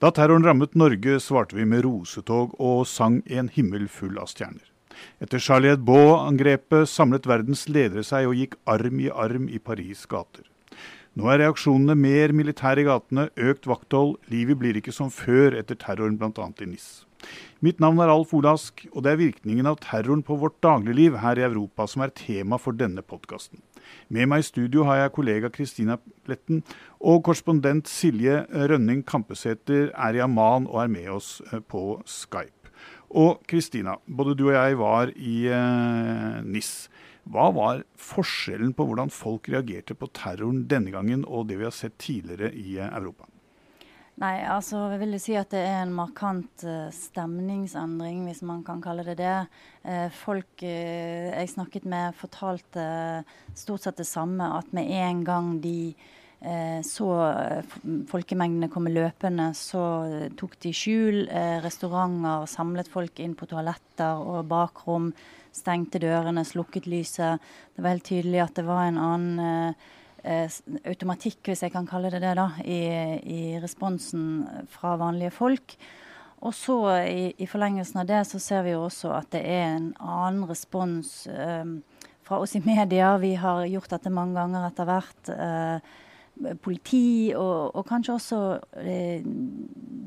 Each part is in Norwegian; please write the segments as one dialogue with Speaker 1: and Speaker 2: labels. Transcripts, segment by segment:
Speaker 1: Da terroren rammet Norge, svarte vi med rosetog og sang En himmel full av stjerner. Etter Charlie Hebdo-angrepet samlet verdens ledere seg og gikk arm i arm i Paris' gater. Nå er reaksjonene mer militære i gatene, økt vakthold, livet blir ikke som før etter terroren bl.a. i NIS. Mitt navn er Alf Olask, og det er virkningen av terroren på vårt dagligliv her i Europa som er tema for denne podkasten. Med meg i studio har jeg kollega Kristina Pletten og korrespondent Silje Rønning Kampesæter er i Amman og er med oss eh, på Skype. Og Kristina, både du og jeg var i eh, NIS. Hva var forskjellen på hvordan folk reagerte på terroren denne gangen og det vi har sett tidligere i eh, Europa?
Speaker 2: Nei, altså jeg vil si at det er en markant uh, stemningsendring, hvis man kan kalle det det. Uh, folk uh, jeg snakket med, fortalte stort sett det samme. At med en gang de så folkemengdene komme løpende, så tok de skjul. restauranter samlet folk inn på toaletter og bakrom. Stengte dørene, slukket lyset. Det var helt tydelig at det var en annen automatikk, hvis jeg kan kalle det det, da, i, i responsen fra vanlige folk. Og så i, i, forlengelsen av det så ser vi jo også at det er en annen respons eh, fra oss i media. Vi har gjort dette mange ganger etter hvert. Eh, politi og, og, kanskje også eh,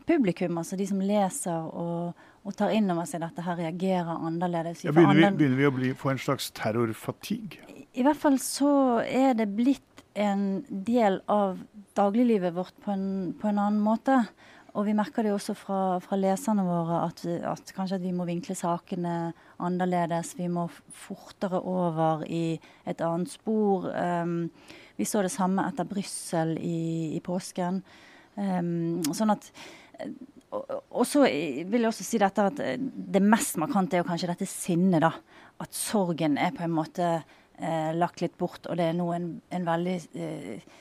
Speaker 2: publikum, altså de som leser og, og tar inn over seg dette her, reagerer annerledes.
Speaker 1: Ja, begynner, vi, begynner, vi, å bli, få en slags terrorfatigue?
Speaker 2: I hvert fall så er det blitt en del av dagliglivet vårt på en, på en, annen måte. Og vi merker det også fra, fra leserne våre at, at, kanskje at vi må vinkle sakene annerledes. Vi må fortere over i et annet spor. Um, vi så det samme etter Brussel i, i påsken. Um, sånn at og så vil jeg også si dette at det mest markante er jo kanskje dette sinnet. da, At sorgen er på en måte eh, lagt litt bort. Og det er nå en, en veldig eh,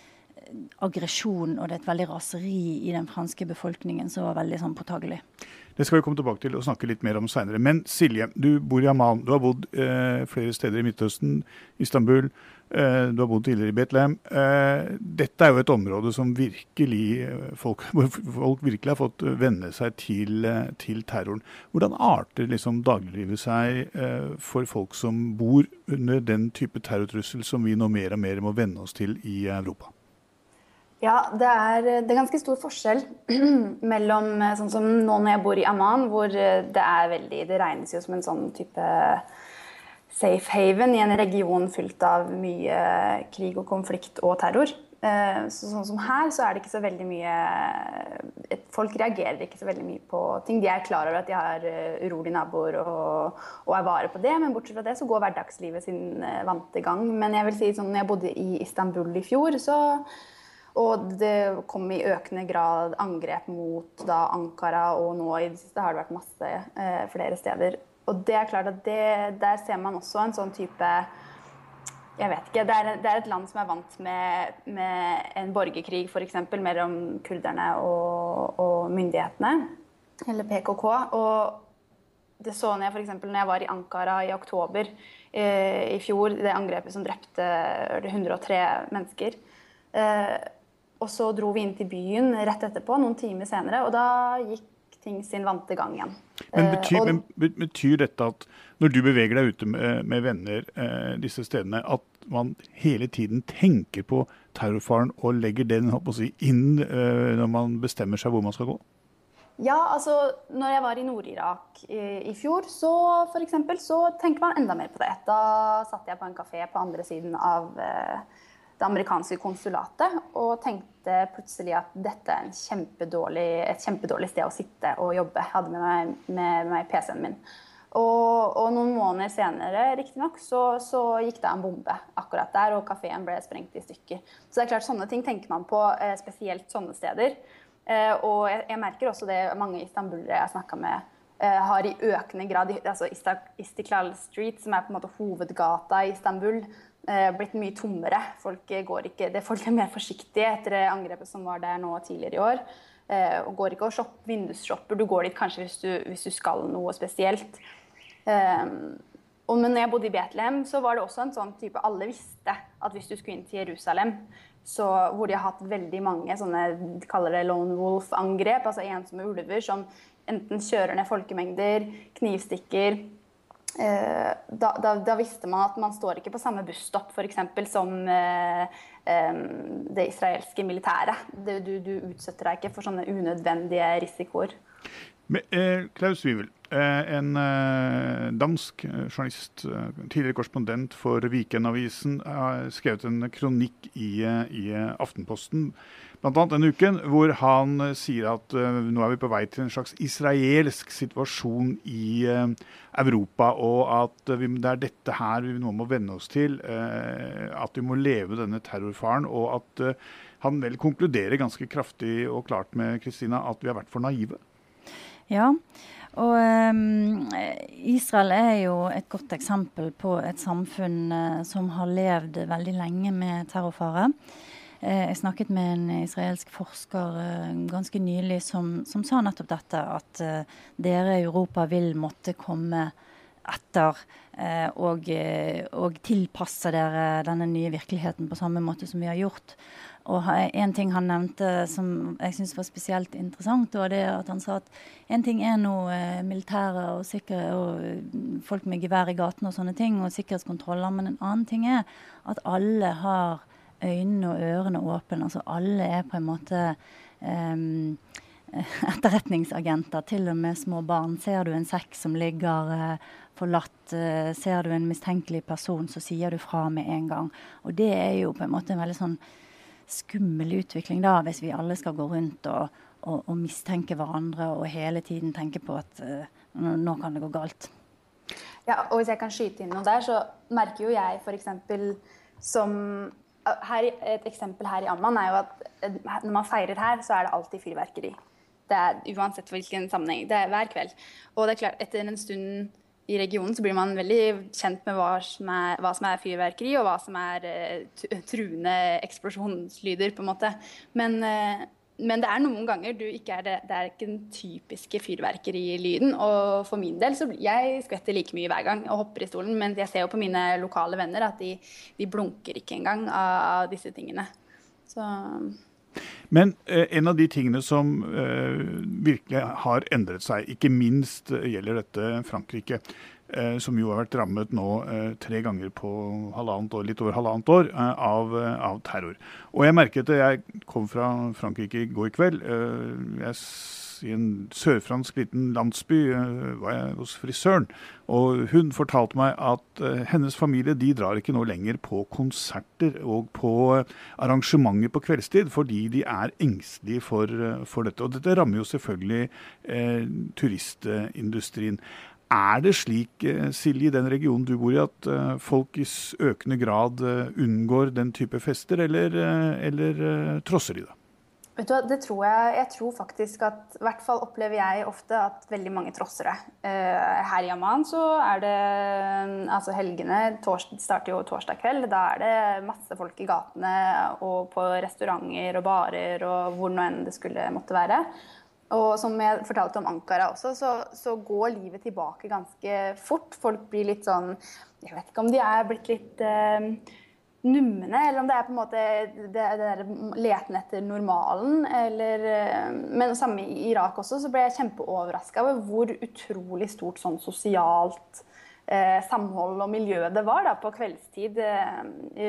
Speaker 2: aggresjon og det er et veldig raseri i den franske befolkningen som var veldig sånn påtagelig.
Speaker 1: Det skal vi komme tilbake til og snakke litt mer om seinere. Men Silje, du bor i Amman. Du har bodd eh, flere steder i Midtøsten, Istanbul. Eh, du har bodd tidligere i Betlehem. Eh, dette er jo et område som virkelig eh, folk, folk virkelig har fått venne seg til, eh, til terroren. Hvordan arter liksom dagliglivet seg eh, for folk som bor under den type terrortrussel som vi nå mer og mer må venne oss til i Europa?
Speaker 3: Ja, det er, det er, ganske stor forskjell mellom eh, sånn som nå når jeg bor i Amman, hvor eh, det er veldig Det regnes jo som en sånn type safe haven i en region fylt av mye krig og konflikt og terror. Eh, så, sånn som her, så er det ikke så veldig mye Folk reagerer ikke så veldig mye på ting. De er klar over at de har urolige naboer og, og er vare på det, men bortsett fra det så går hverdagslivet sin vante gang. Men jeg vil si sånn, når jeg bodde i Istanbul i fjor, så og det kom i økende grad angrep mot da, Ankara, og nå i det siste har det vært masse eh, flere steder. Og det er klart at det, der ser man også en sånn type jeg vet ikke. Det er, det er et land som er vant med, med en borgerkrig f.eks. mellom kurderne og, og, myndighetene, eller PKK. Og det så jeg f.eks. når jeg var i Ankara i oktober eh, i fjor, det angrepet som drepte 103 mennesker. Eh, og så dro vi inn til byen rett etterpå, noen timer senere, og da gikk ting sin vante gang igjen.
Speaker 1: Men betyr, eh, og, men betyr, dette at når du beveger deg ute med, med venner eh, disse stedene, at man hele tiden tenker på terrorfaren og legger den si, inn eh, når man bestemmer seg hvor man skal gå?
Speaker 3: Ja, altså når jeg var i Nord-Irak i, i, fjor, så for eksempel, så tenker man enda mer på det. Da satt jeg på en kafé på andre siden av eh, det amerikanske konsulatet og tenkte plutselig at dette er kjempedårlig, et kjempedårlig sted å sitte og jobbe. Jeg hadde med meg, med meg PC-en min. Og, og, noen måneder senere riktignok, så, så gikk det en bombe akkurat der, og kafeen ble sprengt i stykker. Så det er klart, sånne ting tenker man på, eh, spesielt sånne steder. Eh, og jeg, jeg, merker også det mange istanbulere jeg har snakka med, eh, har i økende grad altså Istiklal Street, som er på en måte hovedgata i Istanbul, blitt mye tommere. Folk, ikke, folk er mer forsiktige etter angrepet som var der nå tidligere i år. Eh, og går ikke og shop, vindusshopper. Du går dit kanskje hvis du, hvis du skal noe spesielt. Eh, og, men når jeg bodde i Betlehem, så var det også en sånn type Alle visste at hvis du skulle inn til Jerusalem, så, hvor de har hatt veldig mange sånne de kaller det lone wolf-angrep, altså ensomme ulver som enten kjører ned folkemengder, knivstikker eh, da, da, da, visste man at man står ikke på samme busstopp f.eks. som eh, eh, det israelske militæret. Du, du, utsetter deg ikke for sånne unødvendige risikoer.
Speaker 1: Men, eh, Klaus Wivel, Eh, en eh, dansk eh, journalist, tidligere korrespondent for Vikenavisen, har skrevet en kronikk i, i Aftenposten bl.a. denne uken, hvor han sier at nå er vi på vei til en slags israelsk situasjon i Europa, og at vi, det er dette her vi nå må venne oss til. At vi må leve denne terrorfaren, og at han vel konkluderer ganske kraftig og klart med Kristina at vi har vært for naive.
Speaker 2: Ja, og um, Israel er jo et godt eksempel på et samfunn uh, som har levd veldig lenge med terrorfare. Uh, jeg snakket med en israelsk forsker uh, ganske nylig som, som, sa nettopp dette, at dere i Europa vil måtte komme etter og, og tilpasse dere denne nye virkeligheten på samme måte som vi har gjort. Og en ting han nevnte som jeg syns var spesielt interessant, var det at han sa at en ting er nå eh, militære og, sikre, og eh, folk med gevær i gatene og sånne ting, og sikkerhetskontroller, men en annen ting er at alle har øynene og ørene åpne. Altså alle er på en måte um, etterretningsagenter, til og med små barn. Ser du en sekk som ligger uh, forlatt, uh, ser du en mistenkelig person, så sier du fra med en gang. Og det er jo på en måte en veldig sånn skummel utvikling da, hvis vi alle skal gå rundt og, og, og mistenke hverandre og hele tiden tenke på at uh, nå kan det gå galt.
Speaker 3: Ja, og Hvis jeg kan skyte inn noe der, så merker jo jeg f.eks. som her, Et eksempel her i Amman er jo at eh, når man feirer her, så er det alltid fyrverkeri. Det er Uansett hvilken sammenheng. Det er hver kveld. Og det er klart, etter en stund i regionen så blir man veldig kjent med hva som er, hva som er fyrverkeri, og hva som er uh, truende eksplosjonslyder, på en måte. Men, uh, men, det er noen ganger du ikke er det, det er ikke den typiske fyrverkerilyden. Og for min del så jeg skvetter like mye hver gang og hopper i stolen, men jeg ser jo på mine lokale venner at de, de blunker ikke engang av disse tingene. Så
Speaker 1: men eh, en av de tingene som eh, virkelig har endret seg, ikke minst eh, gjelder dette Frankrike, som jo har vært rammet nå eh, tre ganger på halvannet år, litt over halvannet år eh, av, av, terror. Og jeg merket det, jeg kom fra Frankrike i går kveld. jeg i en sørfransk liten landsby var jeg hos frisøren. Og hun fortalte meg at hennes familie de drar ikke nå lenger på konserter og på arrangementer på kveldstid, fordi de er engstelige for, for dette. Og dette rammer jo selvfølgelig turistindustrien. Er det slik, Silje, i den regionen du bor i, at folk i økende grad unngår den type fester, eller, eller trosser de det?
Speaker 3: Vet du, det tror jeg, jeg tror faktisk at I hvert fall opplever jeg ofte at veldig mange trosser det. Her i Amman så er det Altså helgene tors, starter jo torsdag kveld. Da er det masse folk i gatene og på restauranter og barer og hvor nå enn det skulle måtte være. Og som jeg fortalte om Ankara også, så, så går livet tilbake ganske fort. Folk blir litt sånn Jeg vet ikke om de er blitt litt eh, numne, eller om det er på en måte det, det leten etter normalen. Eller, eh, men samme i Irak også, så ble jeg kjempeoverraska over hvor utrolig stort sånn sosialt eh, samhold og miljø det var da, på kveldstid eh,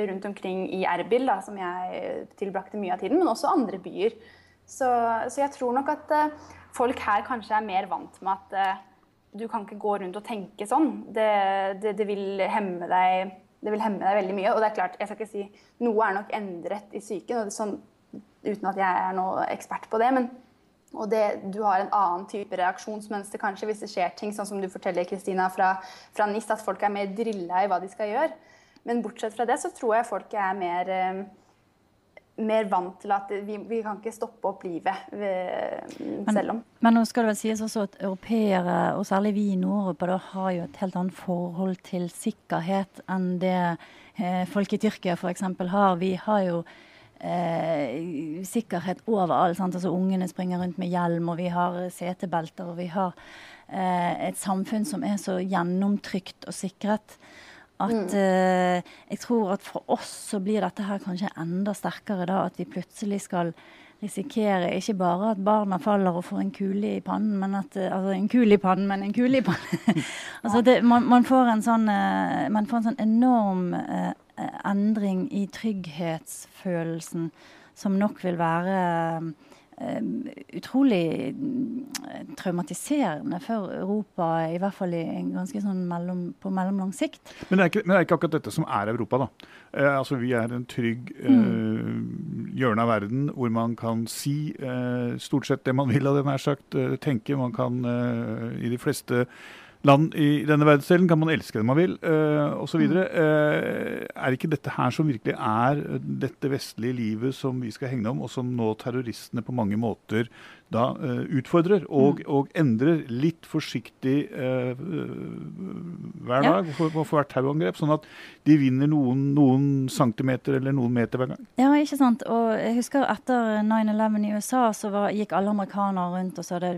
Speaker 3: rundt omkring i Erbil, da, som jeg tilbrakte mye av tiden, men også andre byer. Så, så jeg tror nok at eh, folk her kanskje er mer vant med at eh, du kan ikke gå rundt og tenke sånn. Det, det, det vil hemme deg det vil hemme deg veldig mye. Og det er klart, jeg skal ikke si noe er nok endret i psyken, sånn, uten at jeg er noe ekspert på det. men og det, du har en annen type reaksjonsmønster kanskje hvis det skjer ting, sånn som du forteller Kristina fra, fra NIS, at folk er mer drilla i hva de skal gjøre. Men bortsett fra det så tror jeg folk er mer eh, mer vant til at vi, vi kan ikke stoppe opp livet ved, selv om.
Speaker 2: Men nå skal det vel sies også at europeere, og særlig vi i Nord-Europa, har jo et helt annet forhold til sikkerhet enn det eh, folk i Tyrkia f.eks. har. Vi har jo eh, sikkerhet overalt. Sant? Altså Ungene springer rundt med hjelm, og vi har setebelter. Og vi har eh, et samfunn som er så gjennomtrygt og sikret At uh, jeg tror at for oss så blir dette her kanskje enda sterkere da, at vi plutselig skal risikere ikke bare at barna faller og får en kule i pannen, men at Altså en kule i pannen, men en kule i pannen. altså det, man, man, får en sånn, uh, man får en sånn enorm uh, endring i trygghetsfølelsen som nok vil være utrolig traumatiserende for Europa, i hvert fall i ganske sånn mellom, på mellomlang sikt.
Speaker 1: Men det, er ikke, men det er ikke akkurat dette som er Europa, da. Eh, altså Vi er en trygg eh, mm. hjørne av verden hvor man kan si eh, stort sett det man vil, av det nær sagt. tenke. Man kan i de fleste land i denne verdensdelen kan man elske det man vil, uh, osv. Uh, er ikke dette her som virkelig er dette vestlige livet som vi skal hegne om, og som nå terroristene på mange måter da uh, utfordrer og, mm. og, endrer litt forsiktig uh, hver dag for, for hvert terrorangrep, sånn at de vinner noen, noen, centimeter eller noen meter hver gang?
Speaker 2: Ja, ikke sant. Og jeg husker etter 9-11 i USA så var, gikk alle amerikanere rundt og sa det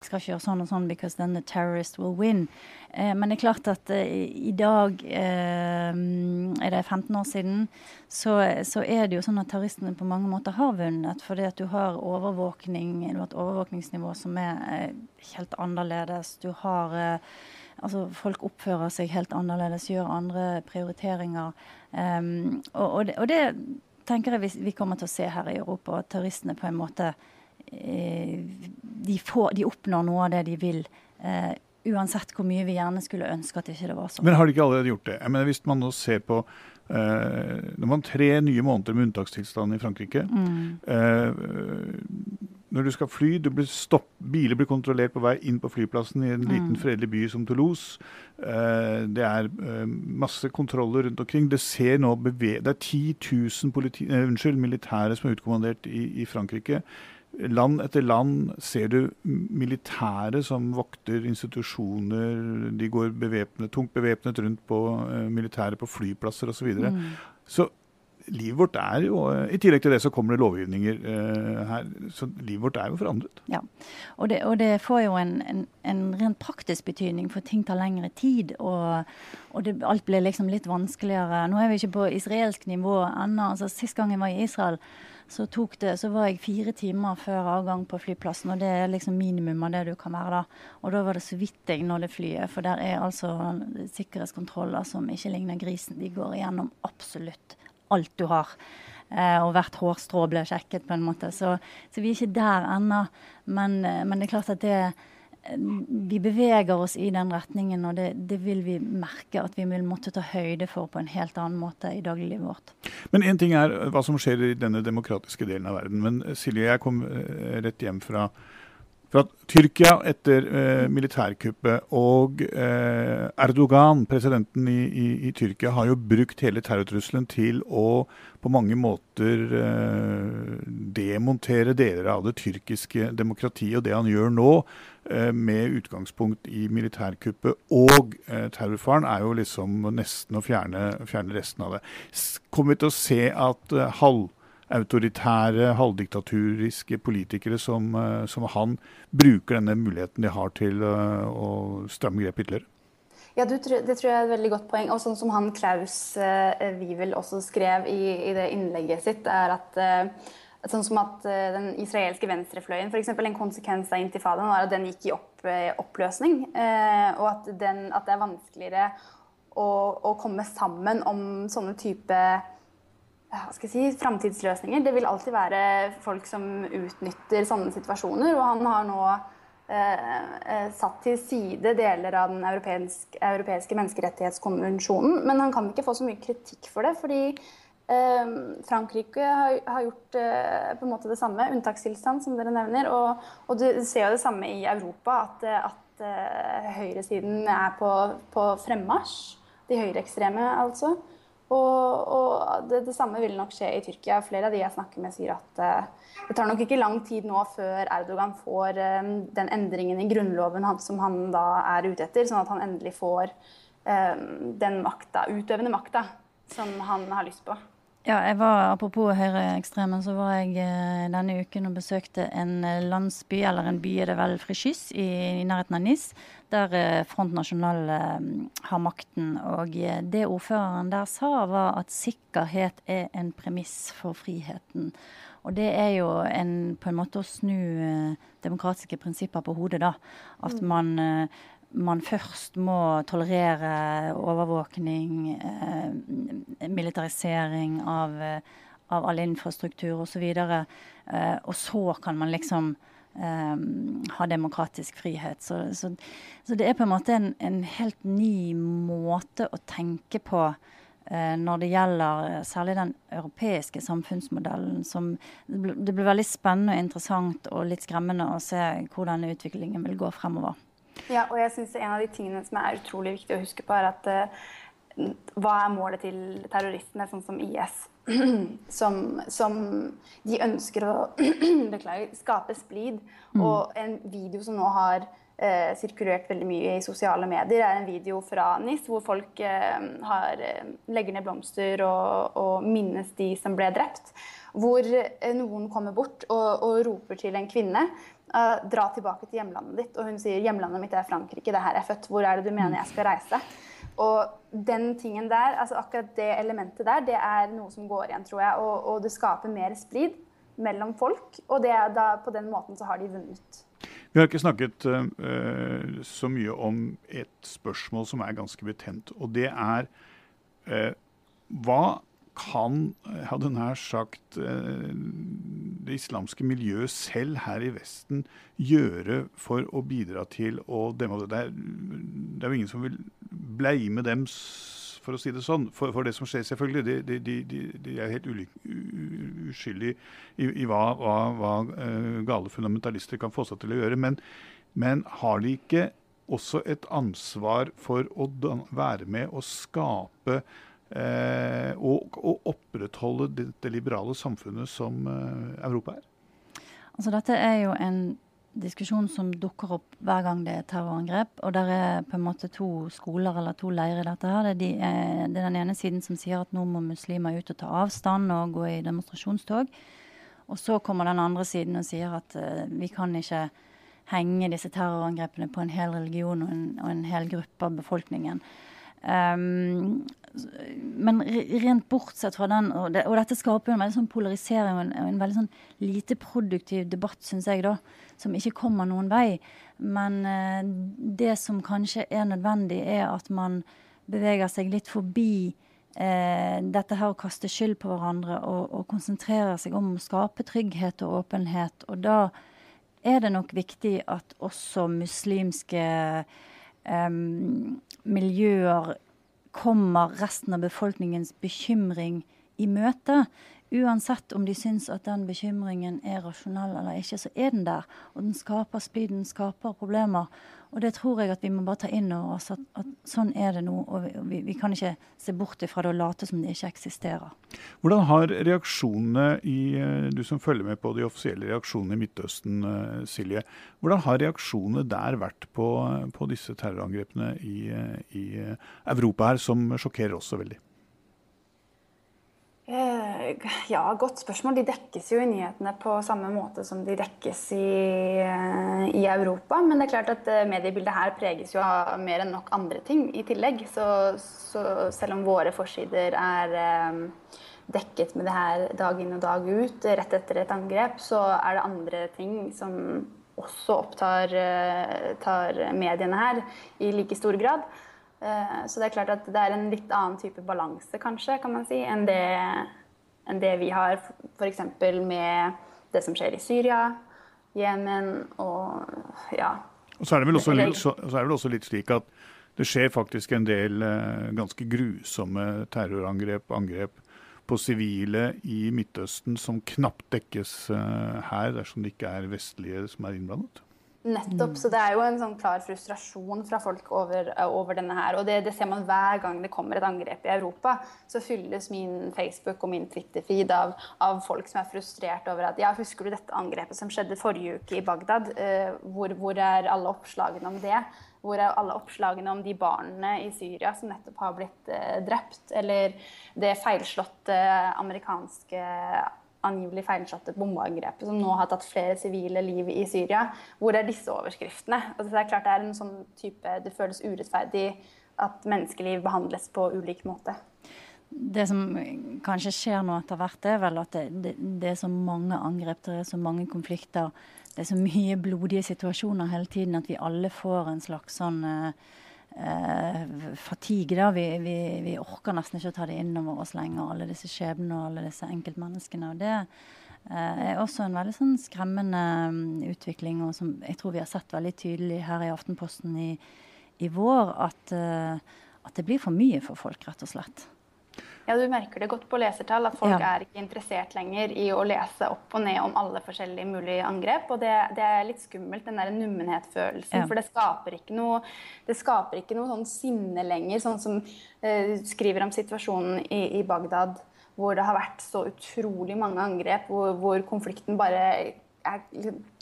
Speaker 2: skal ikke gjøre sånn og sånn because then the terrorist will win. Eh, men det er klart at eh, i dag, eh, er det 15 år siden, så, så, er det jo sånn at terroristene på mange måter har vunnet. Fordi at du har overvåkning, du har et overvåkningsnivå som er eh, helt annerledes. Du har eh, Altså, folk oppfører seg helt annerledes, gjør andre prioriteringer. Um, og, og, det, og, det, tenker jeg vi, vi, kommer til å se her i Europa, at terroristene på en måte de, får, de, oppnår noe av det de vil. Eh, uansett hvor mye vi gjerne skulle ønske at ikke det var sånn.
Speaker 1: Men har de ikke allerede gjort det? Jeg mener, hvis man nå ser på eh, Når man tre nye måneder med unntakstilstand i Frankrike. Mm. eh, når du skal fly, du blir stopp, biler blir kontrollert på vei inn på flyplassen i en liten, mm. fredelig by som Toulouse. det er masse kontroller rundt omkring. Det, ser nå det er 10 000 politi, unnskyld, militære som er utkommandert i, i Frankrike. Land etter land ser du militære som vokter institusjoner. De går bevæpnet, tungt bevæpnet rundt på uh, militære på flyplasser osv. Så, videre. mm. så livet vårt er jo I tillegg til det så kommer det lovgivninger eh, her. Så livet vårt er jo forandret.
Speaker 2: Ja, og det, og det får jo en, en, en, rent praktisk betydning, for ting tar lengre tid. Og, og det, alt blir liksom litt vanskeligere. Nå er vi ikke på israelsk nivå ennå. Altså, Sist gang jeg var i Israel så, det, så, var jeg fire timer før avgang på flyplassen. Og det er liksom minimum av det du kan være da. Og da var det så vidt jeg nådde flyet. For der er altså sikkerhetskontroller som ikke ligner grisen. De går igjennom absolutt alt du har. Eh, og hvert hårstrå ble sjekket, på en måte. Så, så vi er ikke der ennå. Men, eh, men, det er klart at det vi beveger oss i den retningen, og det, det, vil vi merke at vi vil måtte ta høyde for på en helt annen måte i dagliglivet vårt.
Speaker 1: Men én ting er hva som skjer i denne demokratiske delen av verden. Men Silje, jeg kom eh, rett hjem fra For at Tyrkia etter eh, militærkuppet og eh, Erdogan, presidenten i, i, i, Tyrkia, har jo brukt hele terrortrusselen til å på mange måter eh, demontere deler av det tyrkiske demokratiet. Og det han gjør nå, eh, med utgangspunkt i militærkuppet og eh, terrorfaren, er jo liksom nesten å fjerne, fjerne resten av det. Kommer vi til å se at eh, halv autoritære, halvdiktaturiske politikere som, eh, som, han bruker denne muligheten de har til uh, å stramme grep ytterligere?
Speaker 3: Ja, Det tror jeg er et veldig godt poeng. Og sånn som han Klaus uh, Wivel også skrev i, i, det innlegget sitt, er at Sånn som at den israelske venstrefløyen, f.eks. en konsekvens av intifadaen var at den gikk i opp, oppløsning. og at, den, at, det er vanskeligere å, å komme sammen om sånne type hva skal jeg si, framtidsløsninger. Det vil alltid være folk som utnytter sånne situasjoner. Og han har nå eh, eh satt til side deler av den europeiske, europeiske, menneskerettighetskonvensjonen. Men han kan ikke få så mye kritikk for det, fordi eh, Frankrike har, har gjort eh, på en måte det samme. Unntakstilstand, som dere nevner. Og, og, du ser jo det samme i Europa, at, at eh, høyresiden er på, på fremmarsj. De høyreekstreme, altså. Og, og det, det, samme vil nok skje i Tyrkia. Flere av de jeg snakker med, sier at uh, det tar nok ikke lang tid nå før Erdogan får uh, den endringen i grunnloven han, som han da er ute etter, sånn at han endelig får uh, den makta, utøvende makta som han har lyst på.
Speaker 2: Ja, jeg var, Apropos høyreekstremen, så var jeg eh, denne uken og besøkte en eh, landsby, eller en by er det vel, Frichys, i, i nærheten av Nis, der eh, Front National har makten. Og det ordføreren der sa, var at sikkerhet er en premiss for friheten. Og det er jo en, på en måte å snu demokratiske prinsipper på hodet, da. At mm. man man først må tolerere overvåkning, eh, militarisering av, av all infrastruktur osv. Eh, og så kan man liksom eh, ha demokratisk frihet. Så, så, så, det er på en måte en, en helt ny måte å tenke på eh, når det gjelder eh, særlig den europeiske samfunnsmodellen. Som, det blir veldig spennende og interessant og litt skremmende å se hvordan utviklingen vil gå fremover.
Speaker 3: Ja, og jeg synes En av de tingene som er utrolig viktig å huske på, er at uh, hva er målet til terroristene, sånn som IS? som, som, de ønsker å beklager, skape splid. Mm. Og en video som nå har uh, sirkulert veldig mye i sosiale medier, er en video fra NIS hvor folk uh, har, legger ned blomster og, og, minnes de som ble drept. Hvor noen kommer bort og, og roper til en kvinne Uh, dra tilbake til hjemlandet ditt. Og hun sier hjemlandet mitt er Frankrike, det er her jeg er født. Hvor er det du mener jeg skal reise? Og den tingen der, altså akkurat det elementet der, det er noe som går igjen, tror jeg. Og, og det skaper mer splid mellom folk. Og det, da, på den måten så har de vunnet.
Speaker 1: Vi har ikke snakket uh, så mye om et spørsmål som er ganske betent. Og det er uh, hva kan, hadde nær sagt, det islamske miljøet selv her i Vesten gjøre for å bidra til å demme det? Er, det er jo ingen som vil bleime dem, for å si det sånn, for, for det som skjer, selvfølgelig. De, de, de, de er helt uskyldige i, i, hva, hva, hva uh, gale fundamentalister kan få seg til å gjøre. Men, men har de ikke også et ansvar for å være med og skape eh, og, og, opprettholde det, liberale samfunnet som eh, Europa er?
Speaker 2: Altså Dette er jo en diskusjon som dukker opp hver gang det er terrorangrep. Og der er på en måte to skoler eller to leirer i dette. her. Det er, de, eh, det er, den ene siden som sier at nå må muslimer ut og ta avstand og gå i demonstrasjonstog. Og så kommer den andre siden og sier at uh, vi kan ikke henge disse terrorangrepene på en hel religion og en, og en hel gruppe av befolkningen. Um, men rent bortsett fra den, og, det, og dette skaper en veldig sånn polarisering og en, en, veldig sånn lite produktiv debatt, syns jeg, da, som ikke kommer noen vei. Men uh, det som kanskje er nødvendig, er at man beveger seg litt forbi uh, dette her å kaste skyld på hverandre og, og konsentrerer seg om å skape trygghet og åpenhet. Og da er det nok viktig at også muslimske miljøer kommer resten av befolkningens bekymring i møte, uansett om de syns at den bekymringen er rasjonell eller ikke, så er den der. Og den skaper splid, den skaper problemer. Og det tror jeg at vi må bare ta inn over oss, at, at sånn er det nå. Og vi, vi, kan ikke se bort ifra det og late som det ikke eksisterer.
Speaker 1: Hvordan har reaksjonene i eh, Du som følger med på de offisielle reaksjonene i Midtøsten, eh, Silje. Hvordan har reaksjonene der vært på, på disse terrorangrepene i, eh, i Europa her, som sjokkerer også veldig?
Speaker 3: Eh, ja, godt spørsmål. De dekkes jo i nyhetene på samme måte som de dekkes i, eh, i, Europa. Men det er klart at eh, mediebildet her preges jo av mer enn nok andre ting i tillegg. Så, så selv om våre forsider er dekket med det her dag inn og dag ut rett etter et angrep, så er det andre ting som også opptar mediene her i like stor grad. Eh, så det er klart at det er en litt annen type balanse, kanskje, kan man si, enn det, enn det vi har f.eks. med det som skjer i Syria, Jemen og ja.
Speaker 1: Og så er, det vel også litt, så, så er det vel også litt slik at det skjer faktisk en del eh, ganske grusomme terrorangrep, angrep på sivile i Midtøsten som knapt dekkes eh, her, dersom det ikke er vestlige som er innblandet.
Speaker 3: Nettopp. Så det er jo en sånn klar frustrasjon fra folk over, over denne her. Og det, det, ser man hver gang det kommer et angrep i Europa. Så fylles min Facebook og min Twitter-feed av, av, folk som er frustrert over at ja, husker du dette angrepet som skjedde forrige uke i Bagdad? Eh, hvor, hvor, er alle oppslagene om det? Hvor er alle oppslagene om de barna i Syria som nettopp har blitt eh, drept? Eller det feilslåtte amerikanske angivelig feilslåtte bombeangrepet som nå har tatt flere sivile liv i Syria. Hvor er disse overskriftene? Altså, det er klart det er en sånn type Det føles urettferdig at menneskeliv behandles på ulik måte.
Speaker 2: Det som kanskje skjer nå etter hvert, er vel at det, det, det, er så mange angrep, det er så mange konflikter. Det er så mye blodige situasjoner hele tiden at vi alle får en slags sånn uh, eh, fatigue. Vi, vi, vi, orker nesten ikke å ta det innover oss lenger, alle disse skjebnene og alle disse enkeltmenneskene. og det eh, er også en veldig sånn skremmende um, utvikling, og som jeg tror vi har sett veldig tydelig her i Aftenposten i, i vår, at, uh, at det blir for mye for folk, rett og slett.
Speaker 3: Ja, du merker det godt på lesertall at folk ja. er ikke interessert lenger i å lese opp og ned om alle forskjellige mulige angrep. Og det, det er litt skummelt, den der nummenhetsfølelsen. Ja. For det skaper ikke noe, det skaper ikke noe sånn sinne lenger, sånn som uh, skriver om situasjonen i, i, Bagdad, hvor det har vært så utrolig mange angrep, hvor, hvor konflikten bare er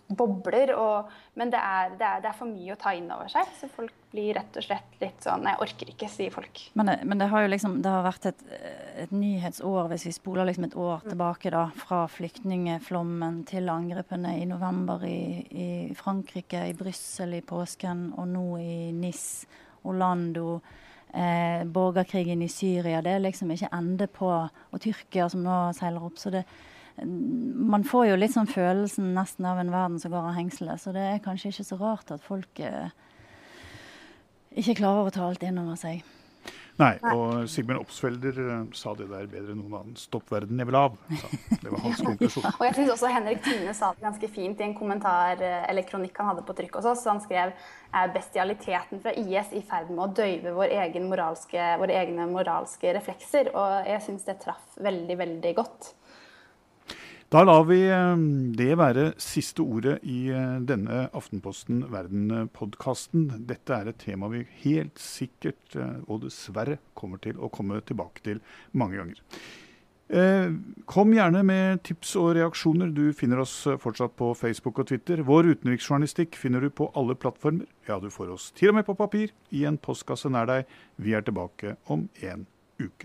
Speaker 3: bobler. Og, men det er, det, er, det er, for mye å ta inn over seg. Så folk blir rett og slett litt sånn Jeg orker ikke, sier folk.
Speaker 2: Men det, men det har jo liksom det har vært et, et, nyhetsår, hvis vi spoler liksom et år mm. tilbake, da, fra flyktningflommen til angrepene i november i, i Frankrike, i Brussel i påsken, og nå i NIS, Orlando. Eh, borgerkrigen i Syria. Det er liksom ikke ende på. Og Tyrkia som nå seiler opp. så det man får jo litt sånn følelsen nesten av en verden som går av hengselet. Så det er kanskje ikke så rart at folk eh, ikke klarer å ta alt inn over seg.
Speaker 1: Nei, og Sigmund Opsfelder uh, sa det der bedre enn noen annen. 'Stopp verden, jeg vil av'. Det var hans konklusjon.
Speaker 3: og jeg synes også Henrik Tine sa det ganske fint i en kommentar eh, eller kronikk han hadde på trykk hos oss. Han skrev er bestialiteten fra IS i ferd med å døyve vår egen moralske, våre egne moralske reflekser. Og jeg syns det traff veldig, veldig godt.
Speaker 1: Da lar vi eh, det være siste ordet i eh, denne Aftenposten Verden-podkasten. Dette er et tema vi helt sikkert, eh, og dessverre, kommer til å komme tilbake til mange ganger. Kom gjerne med tips og reaksjoner. Du finner oss fortsatt på Facebook og Twitter. Vår utenriksjournalistikk finner du på alle plattformer. Ja, du får oss til og med på papir i en postkasse nær deg. Vi er tilbake om en uke.